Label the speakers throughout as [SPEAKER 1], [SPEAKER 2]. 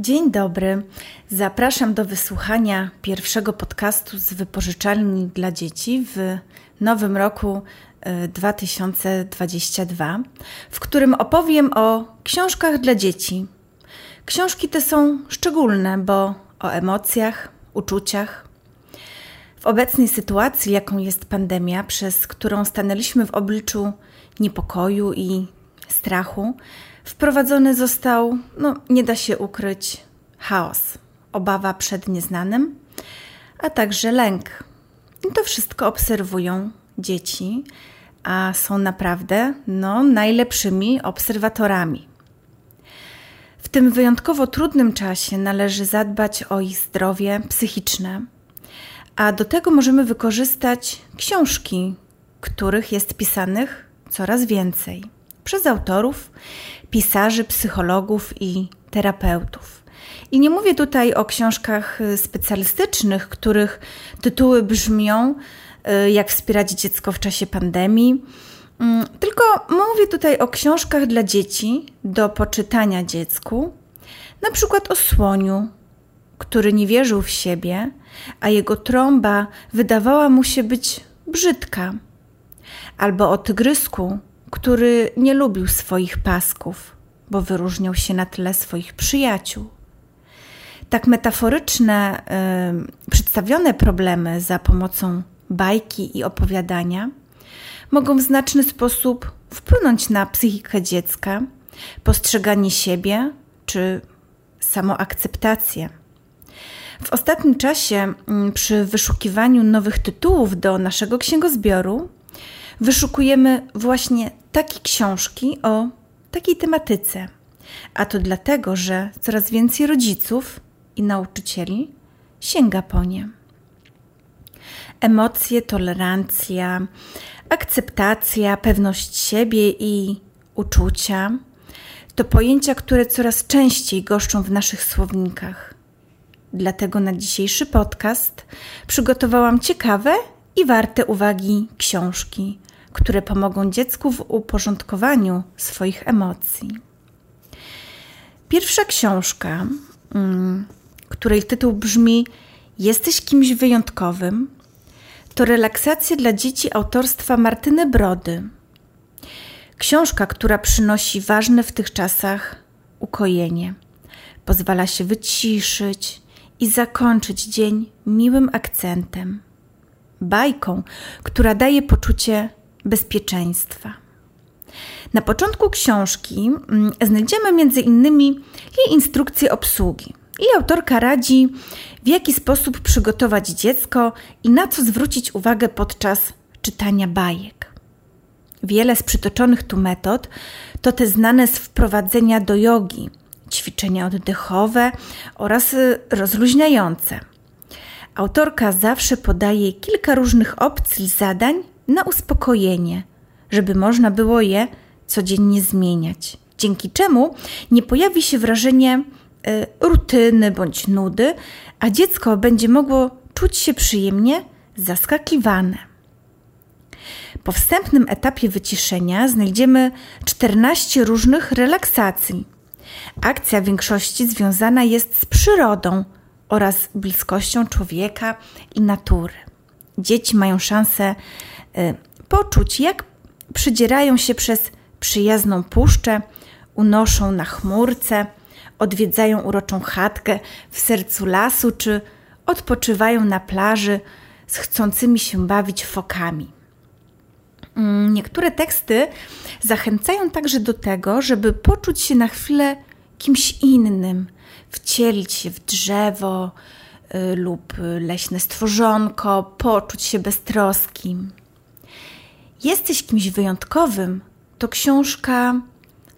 [SPEAKER 1] Dzień dobry. Zapraszam do wysłuchania pierwszego podcastu z wypożyczalni dla dzieci w nowym roku 2022, e, w którym opowiem o książkach dla dzieci. Książki te są szczególne, bo o emocjach, uczuciach. W obecnej sytuacji, jaką jest pandemia, przez którą stanęliśmy w obliczu niepokoju i strachu, wprowadzony został, no nie da się ukryć, chaos, obawa przed nieznanym, a także lęk. I to wszystko obserwują dzieci, a są naprawdę no, najlepszymi obserwatorami. W tym wyjątkowo trudnym czasie należy zadbać o ich zdrowie psychiczne, a do tego możemy wykorzystać książki, których jest pisanych coraz więcej przez autorów, pisarzy, psychologów i terapeutów. I nie mówię tutaj o książkach y, specjalistycznych, których tytuły brzmią y, jak wspierać dziecko w czasie pandemii, mm, tylko mówię tutaj o książkach dla dzieci do poczytania dziecku, na przykład o słoniu, który nie wierzył w siebie, a jego trąba wydawała mu się być brzydka, albo o tygrysku, który nie lubił swoich pasków, bo wyróżniał się na tle swoich przyjaciół. Tak metaforyczne, przedstawione problemy za pomocą bajki i opowiadania mogą w znaczny sposób wpłynąć na psychikę dziecka, postrzeganie siebie czy samoakceptację. W ostatnim czasie, przy wyszukiwaniu nowych tytułów do naszego księgozbioru, wyszukujemy właśnie takie książki o takiej tematyce. A to dlatego, że coraz więcej rodziców i nauczycieli sięga po nie. Emocje, tolerancja, akceptacja, pewność siebie i uczucia to pojęcia, które coraz częściej goszczą w naszych słownikach. Dlatego na dzisiejszy podcast przygotowałam ciekawe i warte uwagi książki które pomogą dziecku w uporządkowaniu swoich emocji. Pierwsza książka, mm, której tytuł brzmi Jesteś kimś wyjątkowym, to relaksacja dla dzieci autorstwa Martyny Brody. Książka, która przynosi ważne w tych czasach ukojenie. Pozwala się wyciszyć i zakończyć dzień miłym akcentem. Bajką, która daje poczucie bezpieczeństwa. Na początku książki mm, znajdziemy między innymi jej instrukcję obsługi. I autorka radzi, w jaki sposób przygotować dziecko i na co zwrócić uwagę podczas czytania bajek. Wiele z przytoczonych tu metod to te znane z wprowadzenia do jogi, ćwiczenia oddechowe oraz y, rozluźniające. Autorka zawsze podaje kilka różnych opcji zadań na uspokojenie, żeby można było je codziennie zmieniać. Dzięki czemu nie pojawi się wrażenie y, rutyny bądź nudy, a dziecko będzie mogło czuć się przyjemnie zaskakiwane. Po wstępnym etapie wyciszenia znajdziemy 14 różnych relaksacji. Akcja w większości związana jest z przyrodą oraz bliskością człowieka i natury. Dzieci mają szansę poczuć, jak przydzierają się przez przyjazną puszczę, unoszą na chmurce, odwiedzają uroczą chatkę w sercu lasu, czy odpoczywają na plaży z chcącymi się bawić fokami. Mm, niektóre teksty zachęcają także do tego, żeby poczuć się na chwilę kimś innym, wcielić się w drzewo y, lub leśne stworzonko, poczuć się beztroskim. Jesteś kimś wyjątkowym to książka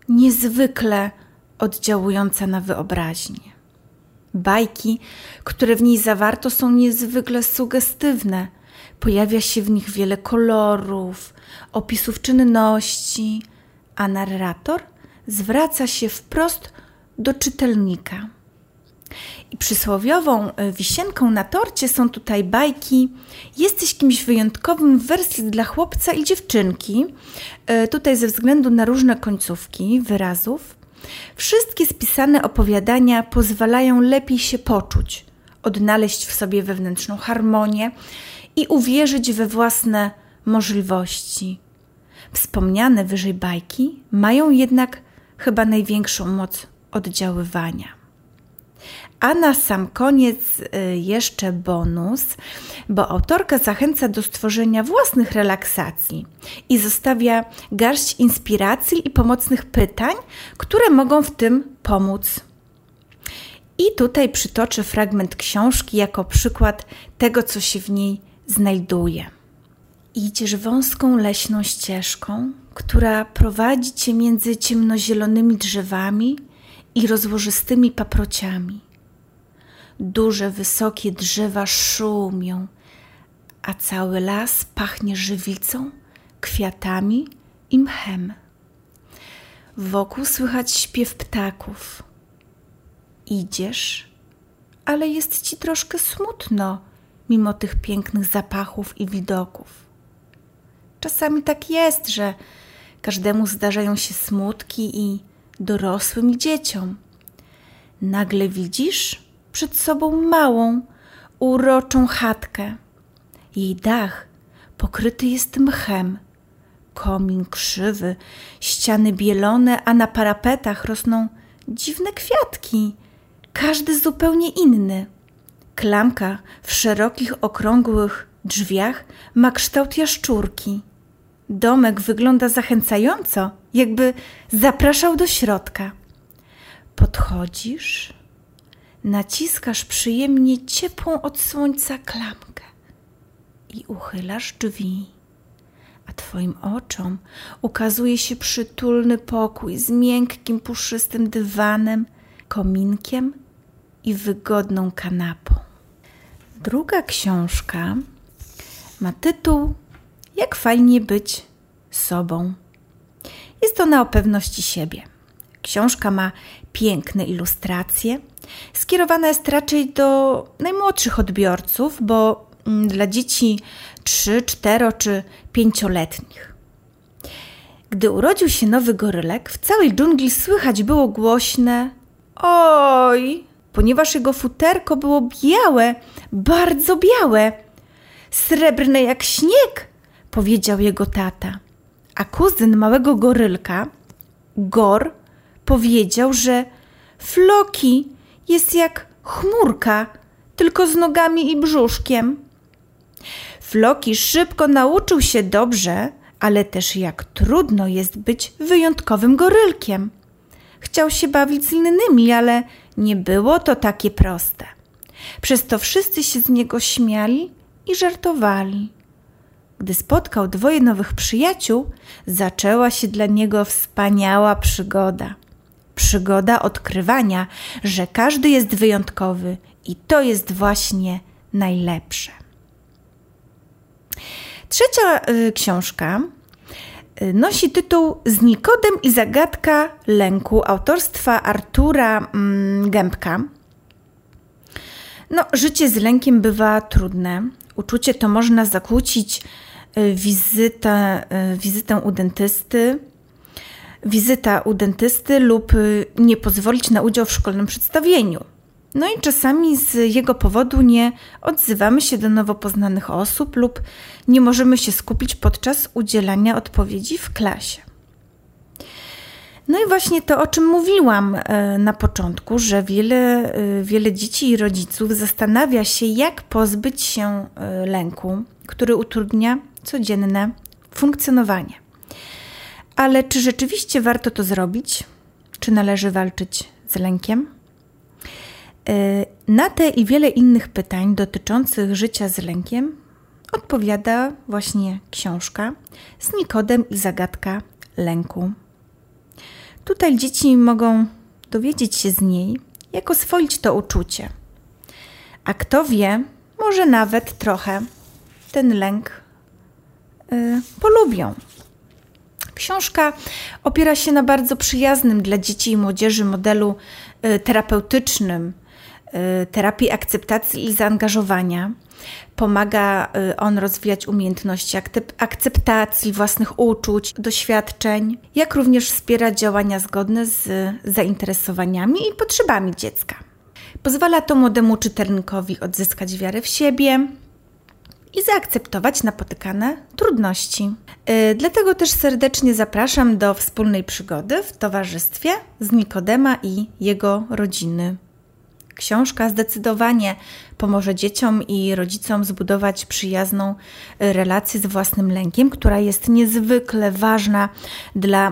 [SPEAKER 1] niezwykle oddziałująca na wyobraźnię. Bajki, które w niej zawarto, są niezwykle sugestywne. Pojawia się w nich wiele kolorów, opisów czynności, a narrator zwraca się wprost do czytelnika. I przysłowiową e, wisienką na torcie są tutaj bajki Jesteś kimś wyjątkowym w wersji dla chłopca i dziewczynki. E, tutaj ze względu na różne końcówki wyrazów Wszystkie spisane opowiadania pozwalają lepiej się poczuć, odnaleźć w sobie wewnętrzną harmonię i uwierzyć we własne możliwości. Wspomniane wyżej bajki mają jednak chyba największą moc oddziaływania. A na sam koniec y, jeszcze bonus, bo autorka zachęca do stworzenia własnych relaksacji i zostawia garść inspiracji i pomocnych pytań, które mogą w tym pomóc. I tutaj przytoczę fragment książki jako przykład tego, co się w niej znajduje. Idziesz wąską leśną ścieżką, która prowadzi cię między ciemnozielonymi drzewami i rozłożystymi paprociami. Duże, wysokie drzewa szumią, a cały las pachnie żywicą, kwiatami i mchem. Wokół słychać śpiew ptaków. Idziesz, ale jest ci troszkę smutno, mimo tych pięknych zapachów i widoków. Czasami tak jest, że każdemu zdarzają się smutki i dorosłym i dzieciom. Nagle widzisz przed sobą małą, uroczą chatkę. Jej dach pokryty jest mchem, komin krzywy, ściany bielone, a na parapetach rosną dziwne kwiatki, każdy zupełnie inny. Klamka w szerokich, okrągłych drzwiach ma kształt jaszczurki. Domek wygląda zachęcająco, jakby zapraszał do środka. Podchodzisz, naciskasz przyjemnie ciepłą od słońca klamkę i uchylasz drzwi, a Twoim oczom ukazuje się przytulny pokój z miękkim, puszystym dywanem, kominkiem i wygodną kanapą. Druga książka ma tytuł Jak fajnie być sobą. Jest ona o pewności siebie. Książka ma piękne ilustracje. Skierowana jest raczej do najmłodszych odbiorców, bo mm, dla dzieci 3, 4 czy 5-letnich. Gdy urodził się nowy gorylek, w całej dżungli słychać było głośne oj, ponieważ jego futerko było białe, bardzo białe, srebrne jak śnieg, powiedział jego tata. A kuzyn małego gorylka, Gor, powiedział, że Floki jest jak chmurka, tylko z nogami i brzuszkiem. Floki szybko nauczył się dobrze, ale też jak trudno jest być wyjątkowym gorylkiem. Chciał się bawić z innymi, ale nie było to takie proste. Przez to wszyscy się z niego śmiali i żartowali. Gdy spotkał dwoje nowych przyjaciół, zaczęła się dla niego wspaniała przygoda. Przygoda odkrywania, że każdy jest wyjątkowy i to jest właśnie najlepsze. Trzecia y, książka y, nosi tytuł Znikodem i zagadka lęku autorstwa Artura mm, Gębka. No, życie z lękiem bywa trudne. Uczucie to można zakłócić wizytę, y, wizytę u dentysty, wizyta u dentysty lub y, nie pozwolić na udział w szkolnym przedstawieniu. No i czasami z jego powodu nie odzywamy się do nowo poznanych osób lub nie możemy się skupić podczas udzielania odpowiedzi w klasie. No i właśnie to, o czym mówiłam na początku, że wiele, wiele dzieci i rodziców zastanawia się, jak pozbyć się lęku, który utrudnia codzienne funkcjonowanie. Ale czy rzeczywiście warto to zrobić? Czy należy walczyć z lękiem? Y, na te i wiele innych pytań dotyczących życia z lękiem odpowiada właśnie książka z Nikodem i zagadka lęku. Tutaj dzieci mogą dowiedzieć się z niej, jak oswoić to uczucie. A kto wie, może nawet trochę ten lęk polubią. Książka opiera się na bardzo przyjaznym dla dzieci i młodzieży modelu y, terapeutycznym, terapii akceptacji i zaangażowania. Pomaga on rozwijać umiejętności akceptacji własnych uczuć, doświadczeń, jak również wspiera działania zgodne z zainteresowaniami i potrzebami dziecka. Pozwala to młodemu czytelnikowi odzyskać wiarę w siebie, i zaakceptować napotykane trudności. Yy, dlatego też serdecznie zapraszam do wspólnej przygody w towarzystwie z Nikodema i jego rodziny. Książka zdecydowanie pomoże dzieciom i rodzicom zbudować przyjazną relację z własnym lękiem, która jest niezwykle ważna dla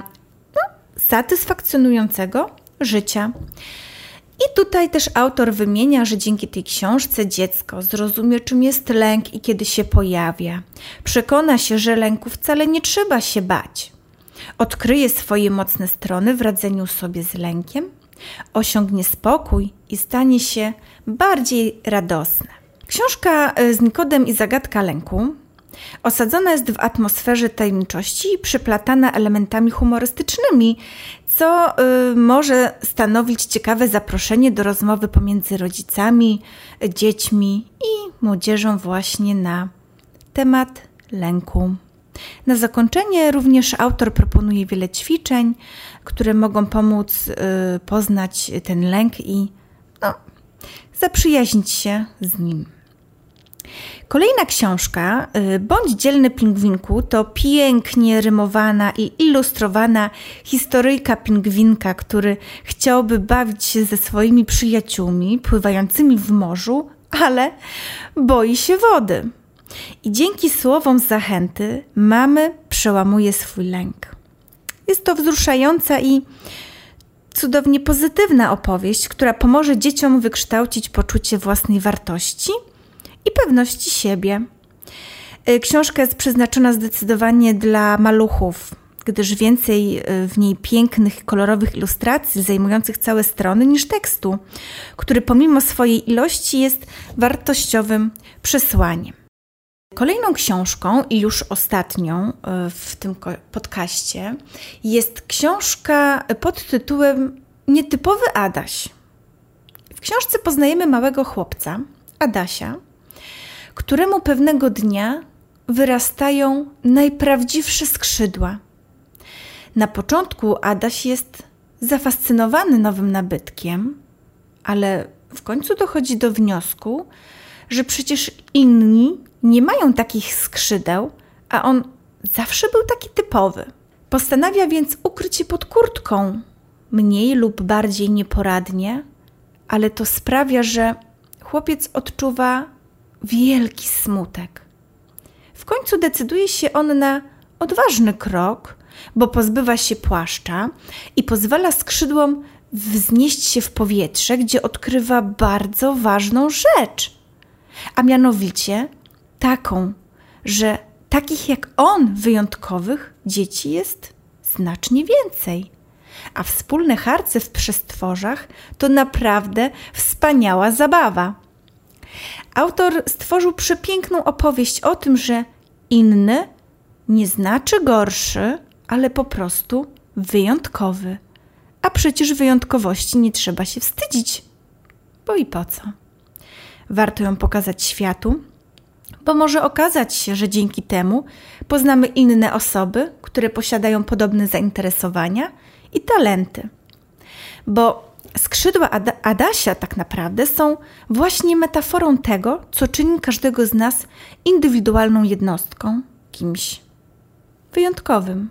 [SPEAKER 1] no, satysfakcjonującego życia. I tutaj też autor wymienia, że dzięki tej książce dziecko zrozumie, czym jest lęk i kiedy się pojawia. Przekona się, że lęku wcale nie trzeba się bać. Odkryje swoje mocne strony w radzeniu sobie z lękiem, osiągnie spokój i stanie się bardziej radosne. Książka e, z Nikodem i zagadka lęku osadzona jest w atmosferze tajemniczości i przyplatana elementami humorystycznymi, co y, może stanowić ciekawe zaproszenie do rozmowy pomiędzy rodzicami, dziećmi i młodzieżą właśnie na temat lęku. Na zakończenie również autor proponuje wiele ćwiczeń, które mogą pomóc y, poznać ten lęk i no, zaprzyjaźnić się z nim. Kolejna książka, y, Bądź dzielny pingwinku, to pięknie rymowana i ilustrowana historyjka pingwinka, który chciałby bawić się ze swoimi przyjaciółmi pływającymi w morzu, ale boi się wody. I dzięki słowom zachęty mamy przełamuje swój lęk. Jest to wzruszająca i cudownie pozytywna opowieść, która pomoże dzieciom wykształcić poczucie własnej wartości – i pewności siebie. Y, książka jest przeznaczona zdecydowanie dla maluchów, gdyż więcej y, w niej pięknych, kolorowych ilustracji zajmujących całe strony niż tekstu, który pomimo swojej ilości jest wartościowym przesłaniem. Kolejną książką i już ostatnią y, w tym podcaście jest książka pod tytułem Nietypowy Adaś. W książce poznajemy małego chłopca, Adasia, któremu pewnego dnia wyrastają najprawdziwsze skrzydła. Na początku Adaś jest zafascynowany nowym nabytkiem, ale w końcu dochodzi do wniosku, że przecież inni nie mają takich skrzydeł, a on zawsze był taki typowy. Postanawia więc ukryć się pod kurtką, mniej lub bardziej nieporadnie, ale to sprawia, że chłopiec odczuwa wielki smutek. W końcu decyduje się on na odważny krok, bo pozbywa się płaszcza i pozwala skrzydłom wznieść się w powietrze, gdzie odkrywa bardzo ważną rzecz, a mianowicie taką, że takich jak on wyjątkowych dzieci jest znacznie więcej. A wspólne harce w przestworzach to naprawdę wspaniała zabawa. Autor stworzył przepiękną opowieść o tym, że inny nie znaczy gorszy, ale po prostu wyjątkowy. A przecież wyjątkowości nie trzeba się wstydzić. Bo i po co? Warto ją pokazać światu, bo może okazać się, że dzięki temu poznamy inne osoby, które posiadają podobne zainteresowania i talenty. Bo skrzydła Ad Adasia tak naprawdę są właśnie metaforą tego, co czyni każdego z nas indywidualną jednostką, kimś wyjątkowym.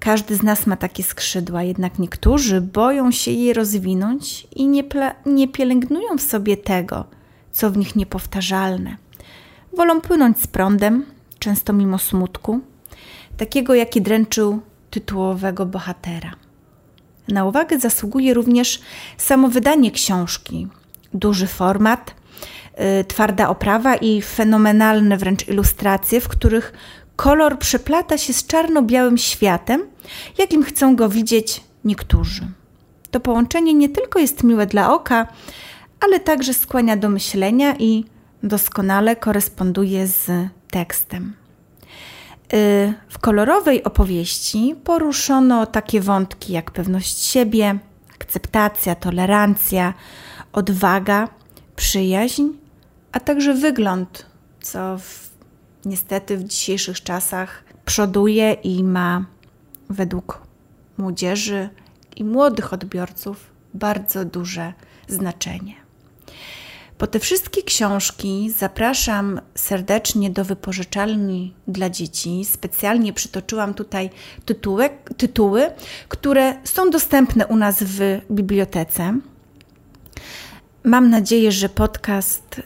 [SPEAKER 1] Każdy z nas ma takie skrzydła, jednak niektórzy boją się je rozwinąć i nie, nie pielęgnują w sobie tego, co w nich niepowtarzalne. Wolą płynąć z prądem, często mimo smutku, takiego jaki dręczył tytułowego bohatera. Na uwagę zasługuje również samo wydanie książki. Duży format, yy, twarda oprawa i fenomenalne wręcz ilustracje, w których kolor przeplata się z czarno-białym światem, jakim chcą go widzieć niektórzy. To połączenie nie tylko jest miłe dla oka, ale także skłania do myślenia i doskonale koresponduje z tekstem. Y, w kolorowej opowieści poruszono takie wątki jak pewność siebie, akceptacja, tolerancja, odwaga, przyjaźń, a także wygląd, co w, niestety w dzisiejszych czasach przoduje i ma według młodzieży i młodych odbiorców bardzo duże znaczenie. Po te wszystkie książki zapraszam serdecznie do wypożyczalni dla dzieci. Specjalnie przytoczyłam tutaj tytuły, które są dostępne u nas w bibliotece. Mam nadzieję, że podcast y,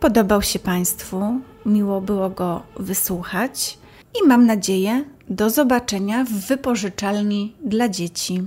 [SPEAKER 1] podobał się Państwu. Miło było go wysłuchać i mam nadzieję do zobaczenia w wypożyczalni dla dzieci.